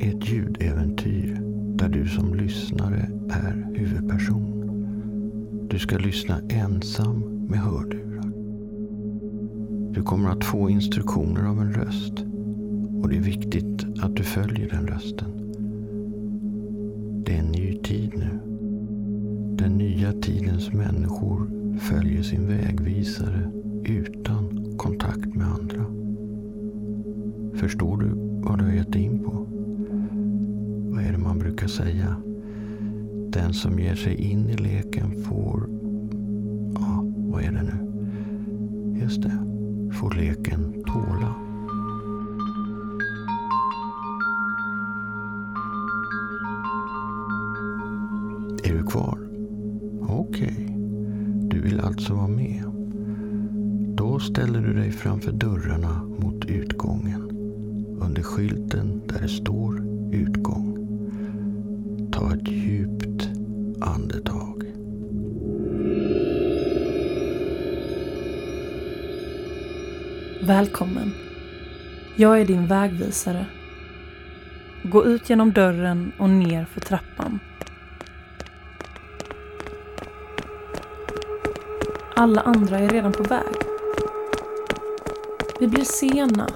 ett ljudäventyr där du som lyssnare är huvudperson. Du ska lyssna ensam med hörlurar. Du kommer att få instruktioner av en röst och det är viktigt att du följer den rösten. Det är en ny tid nu. Den nya tidens människor följer sin vägvisare utan kontakt med andra. Förstår du vad du har gett dig in på? Brukar säga? Den som ger sig in i leken får... Ja, vad är det nu? Just det. Får leken tåla. Är du kvar? Okej. Okay. Du vill alltså vara med. Då ställer du dig framför dörrarna mot utgången. Under skylten där det står utgång. Ta ett djupt andetag. Välkommen. Jag är din vägvisare. Gå ut genom dörren och ner för trappan. Alla andra är redan på väg. Vi blir sena